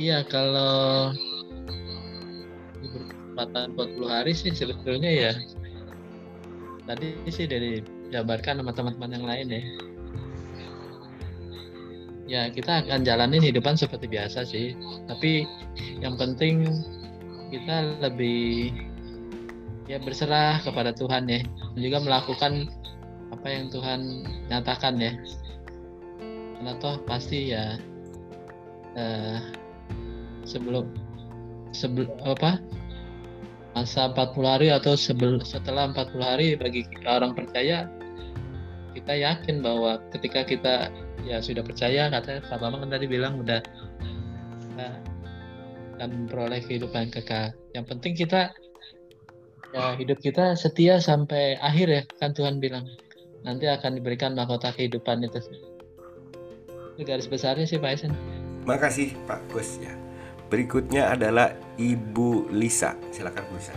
Iya, kalau berkesempatan 40 hari sih sebetulnya ya tadi sih dari jabarkan sama teman-teman yang lain ya. Ya, kita akan jalanin hidupan seperti biasa sih. Tapi yang penting kita lebih ya berserah kepada Tuhan ya. Dan juga melakukan apa yang Tuhan nyatakan ya. Karena toh pasti ya eh, sebelum sebelum apa masa 40 hari atau sebel, setelah 40 hari bagi kita orang percaya kita yakin bahwa ketika kita ya sudah percaya kata Pak Bambang kan tadi bilang udah akan memperoleh kehidupan kekal. Yang penting kita ya hidup kita setia sampai akhir ya kan Tuhan bilang nanti akan diberikan mahkota kehidupan itu. Itu garis besarnya sih Pak Esen. Makasih Pak Gus ya. Berikutnya adalah Ibu Lisa. Silakan Bu Lisa.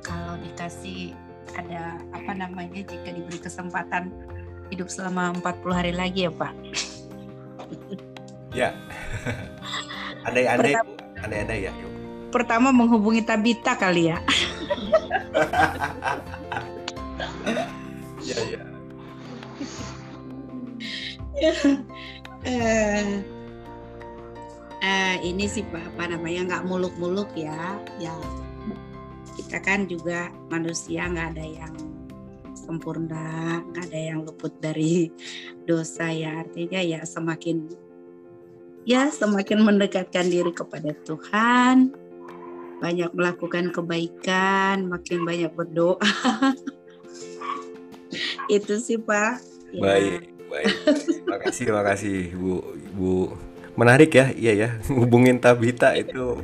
Kalau dikasih ada apa namanya jika diberi kesempatan hidup selama 40 hari lagi ya Pak. Ya. Andai-andai, andai-andai ya. Yuk. Pertama menghubungi Tabita kali ya. Ya, ya. eh, eh, ini sih Pak, apa namanya nggak muluk-muluk ya. Ya kita kan juga manusia nggak ada yang sempurna, nggak ada yang luput dari dosa ya. Artinya ya semakin ya semakin mendekatkan diri kepada Tuhan, banyak melakukan kebaikan, makin banyak berdoa. Itu sih Pak. Ya. Baik, baik. Makasih, makasih Bu Bu. Menarik ya, iya ya. Hubungin Tabita itu.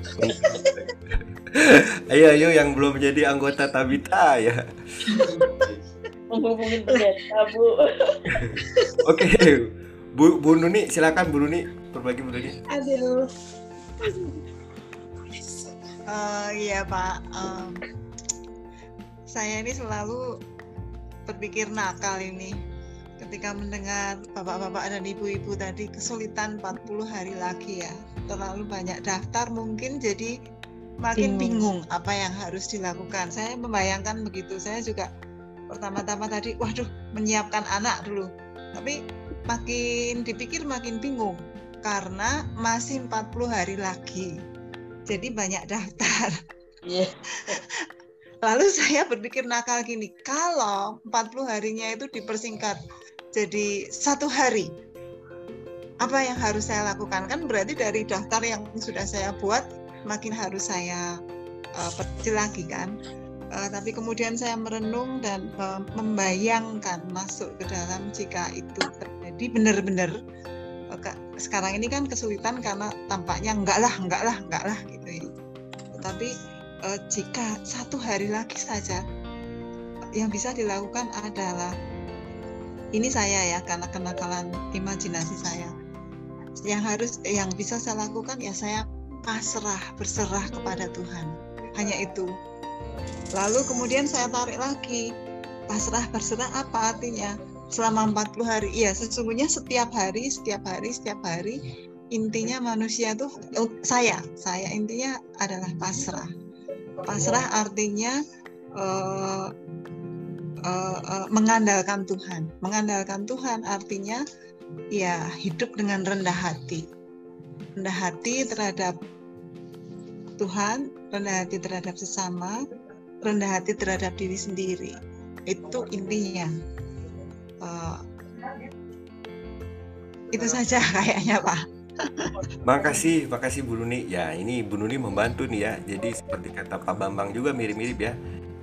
ayo, ayo yang belum jadi anggota Tabita ya. menghubungi pendeta bu Oke, Bu Bu Nuni, silakan Bu Nuni berbagi Bu Nuni. Aduh. Eh, iya Pak, Em, saya ini selalu berpikir nakal ini ketika mendengar bapak-bapak dan ibu-ibu tadi kesulitan 40 hari lagi ya. Terlalu banyak daftar mungkin jadi makin Bingung. bingung apa yang harus dilakukan. Saya membayangkan begitu. Saya juga pertama-tama tadi waduh menyiapkan anak dulu. Tapi makin dipikir makin bingung karena masih 40 hari lagi. Jadi banyak daftar. Iya. Lalu saya berpikir nakal gini, kalau 40 harinya itu dipersingkat jadi satu hari, apa yang harus saya lakukan? Kan berarti dari daftar yang sudah saya buat, makin harus saya uh, perkecil lagi kan. Uh, tapi kemudian saya merenung dan uh, membayangkan masuk ke dalam jika itu terjadi benar-benar uh, sekarang ini kan kesulitan karena tampaknya enggak lah, enggak lah, enggak lah gitu ya. Tetapi eh, jika satu hari lagi saja yang bisa dilakukan adalah ini saya ya karena kenakalan imajinasi saya. Yang harus yang bisa saya lakukan ya saya pasrah berserah kepada Tuhan. Hanya itu. Lalu kemudian saya tarik lagi. Pasrah berserah apa artinya? Selama 40 hari. Iya sesungguhnya setiap hari setiap hari setiap hari intinya manusia tuh oh, saya saya intinya adalah pasrah. Pasrah artinya eh, eh, eh, mengandalkan Tuhan mengandalkan Tuhan artinya ya hidup dengan rendah hati rendah hati terhadap Tuhan rendah hati terhadap sesama rendah hati terhadap diri sendiri itu intinya Eh, itu saja kayaknya Pak Makasih, makasih Bu Nuni. Ya, ini Bu Nuni membantu nih ya. Jadi seperti kata Pak Bambang juga mirip-mirip ya.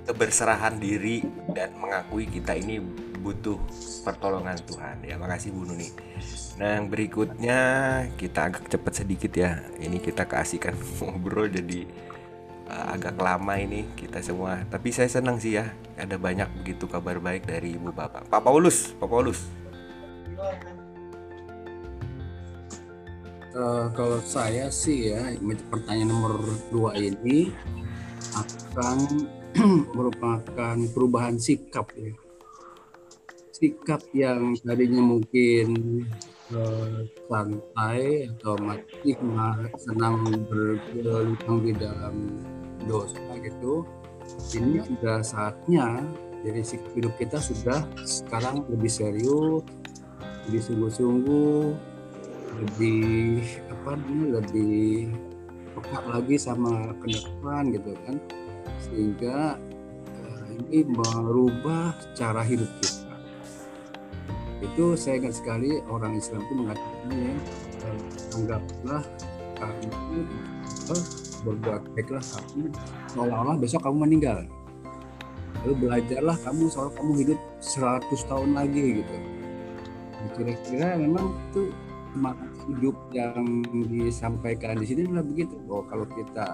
Keberserahan diri dan mengakui kita ini butuh pertolongan Tuhan. Ya, makasih Bu Nuni. Nah, yang berikutnya kita agak cepat sedikit ya. Ini kita keasikan ngobrol jadi uh, agak lama ini kita semua. Tapi saya senang sih ya. Ada banyak begitu kabar baik dari Ibu Bapak. Pak Paulus, Pak Paulus. Eh, kalau saya sih ya pertanyaan nomor dua ini akan merupakan perubahan sikap ya. Sikap yang tadinya mungkin eh, santai atau masih ma- senang bergelutang di dalam dosa gitu. Ini sudah saatnya jadi sikap hidup kita sudah sekarang lebih serius lebih sungguh-sungguh lebih apa namanya lebih peka lagi sama ke gitu kan sehingga eh, ini merubah cara hidup kita. Itu saya ingat sekali orang Islam itu mengatakan ya eh, anggaplah kamu berbuat baiklah kamu seolah-olah besok kamu meninggal. Lalu belajarlah kamu soal kamu hidup 100 tahun lagi gitu. Nah, kira-kira memang itu semangat hidup yang disampaikan di sini adalah begitu. Bahwa kalau kita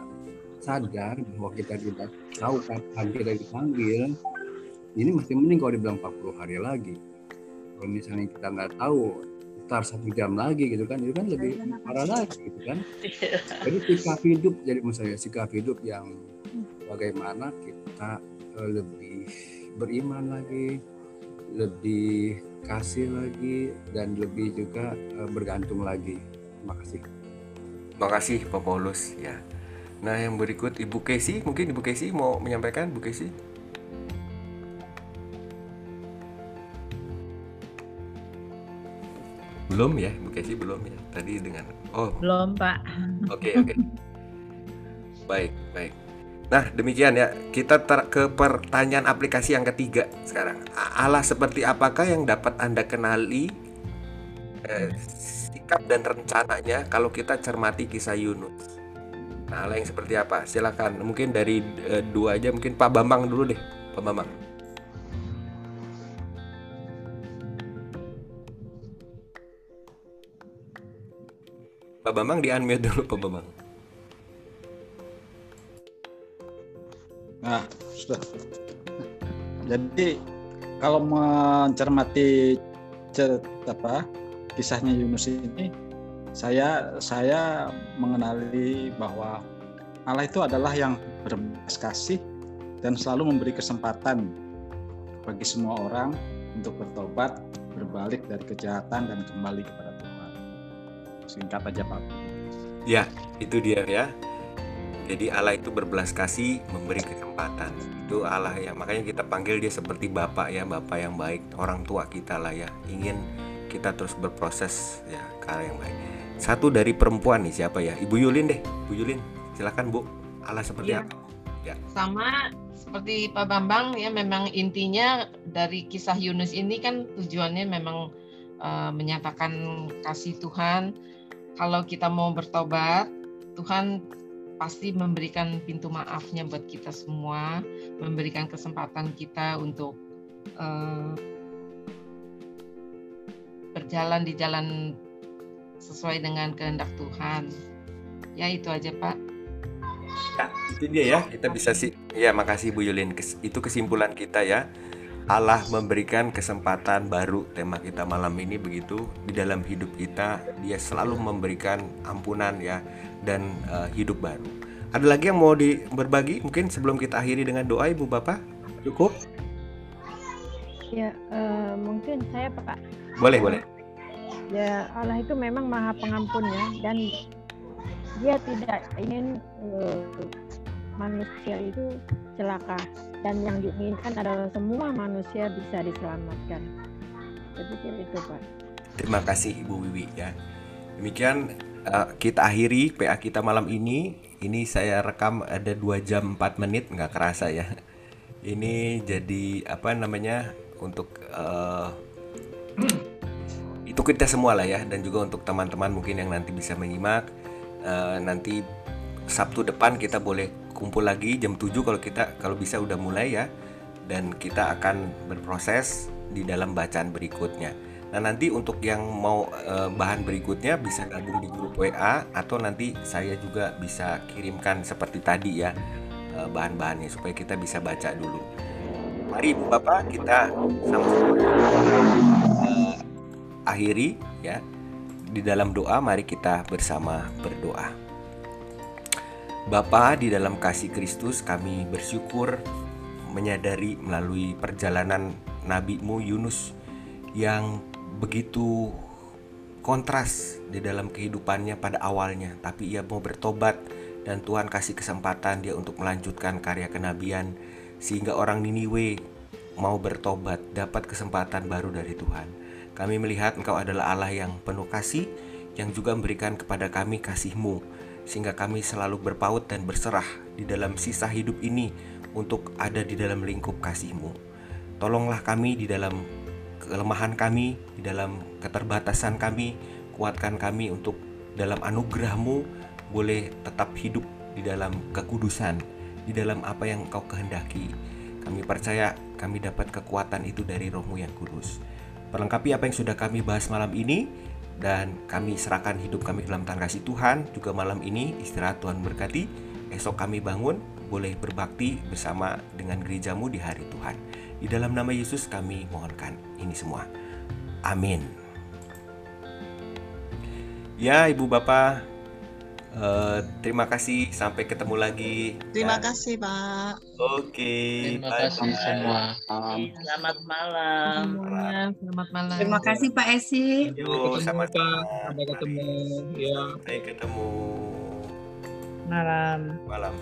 sadar bahwa kita tidak tahu kapan kita dipanggil. Ini masih mending kalau dibilang 40 hari lagi. Kalau misalnya kita nggak tahu ntar satu jam lagi gitu kan itu kan lebih parah lagi gitu kan. Jadi sikap hidup jadi menurut saya sikap hidup yang bagaimana kita eh, lebih beriman lagi lebih kasih lagi dan lebih juga eh, bergantung lagi. Terima kasih. Makasih Pak Paulus ya. Nah yang berikut Ibu Kesi mungkin Ibu Kesi mau menyampaikan Bu Kesi. Belum ya Bu Kesi belum ya. Tadi dengan oh Belum, Pak. Oke, oke. Baik, baik. Nah, demikian ya. Kita ter- ke pertanyaan aplikasi yang ketiga sekarang. Allah seperti apakah yang dapat Anda kenali eh, sikap dan rencananya kalau kita cermati kisah Yunus? Nah, Allah yang seperti apa? Silakan. Mungkin dari eh, dua aja, mungkin Pak Bambang dulu deh. Pak Bambang. Pak Bambang di unmute dulu Pak Bambang. Nah, sudah. Jadi kalau mencermati cer- apa kisahnya Yunus ini, saya saya mengenali bahwa Allah itu adalah yang berbelas kasih dan selalu memberi kesempatan bagi semua orang untuk bertobat, berbalik dari kejahatan dan kembali kepada Tuhan. Singkat aja Pak. Ya, itu dia ya. Jadi Allah itu berbelas kasih, memberi kesempatan. Itu Allah ya. Makanya kita panggil dia seperti Bapak ya, Bapak yang baik, orang tua kita lah ya. Ingin kita terus berproses ya ke arah yang baik. Satu dari perempuan nih siapa ya? Ibu Yulin deh. Bu Yulin, silakan Bu. Allah seperti Iya. apa? sama seperti Pak Bambang ya memang intinya dari kisah Yunus ini kan tujuannya memang eh, menyatakan kasih Tuhan kalau kita mau bertobat Tuhan pasti memberikan pintu maafnya buat kita semua memberikan kesempatan kita untuk eh, berjalan di jalan sesuai dengan kehendak Tuhan ya itu aja Pak Ya, itu dia ya. Kita bisa sih. Ya, makasih Bu Yulin. Itu kesimpulan kita ya. Allah memberikan kesempatan baru tema kita malam ini begitu di dalam hidup kita dia selalu memberikan ampunan ya dan eh, hidup baru. Ada lagi yang mau di berbagi mungkin sebelum kita akhiri dengan doa Ibu Bapak? Cukup? Ya, eh, mungkin saya Pak. Boleh, boleh. Ya, Allah itu memang Maha Pengampun ya dan Dia tidak ingin eh, manusia itu celaka dan yang diinginkan adalah semua manusia bisa diselamatkan. Saya pikir itu Pak. Terima kasih Ibu Wiwi ya. Demikian eh, kita akhiri PA kita malam ini. Ini saya rekam ada 2 jam 4 menit nggak kerasa ya. Ini jadi apa namanya untuk eh, itu kita semua lah ya dan juga untuk teman-teman mungkin yang nanti bisa menyimak Eh, nanti Sabtu depan kita boleh kumpul lagi jam 7 kalau kita kalau bisa udah mulai ya dan kita akan berproses di dalam bacaan berikutnya. Nah nanti untuk yang mau eh, bahan berikutnya bisa gabung di grup WA atau nanti saya juga bisa kirimkan seperti tadi ya eh, bahan-bahannya supaya kita bisa baca dulu. Mari Bapak kita sama-sama akhiri ya di dalam doa mari kita bersama berdoa. Bapa di dalam kasih Kristus kami bersyukur menyadari melalui perjalanan nabimu Yunus yang begitu kontras di dalam kehidupannya pada awalnya, tapi ia mau bertobat dan Tuhan kasih kesempatan dia untuk melanjutkan karya kenabian sehingga orang Niniwe mau bertobat, dapat kesempatan baru dari Tuhan. Kami melihat Engkau adalah Allah yang penuh kasih, yang juga memberikan kepada kami kasih-Mu, sehingga kami selalu berpaut dan berserah di dalam sisa hidup ini untuk ada di dalam lingkup kasih-Mu. Tolonglah kami di dalam kelemahan kami, di dalam keterbatasan kami, kuatkan kami untuk dalam anugerah-Mu boleh tetap hidup di dalam kekudusan, di dalam apa yang Engkau kehendaki. Kami percaya kami dapat kekuatan itu dari rohmu yang kudus. Perlengkapi apa yang sudah kami bahas malam ini dan kami serahkan hidup kami dalam tangan kasih Tuhan. Juga malam ini istirahat Tuhan berkati. Esok kami bangun boleh berbakti bersama dengan gerejamu di hari Tuhan. Di dalam nama Yesus kami mohonkan ini semua. Amin. Ya ibu bapak eh, terima kasih sampai ketemu lagi Terima Ya. kasih, Pak. oke Terima bye-bye. kasih semua. Selamat malam. Semuanya, selamat malam. Terima kasih Pak Esi. Yo, sama Sampai ketemu. Ya. Sampai ketemu Malam. malam.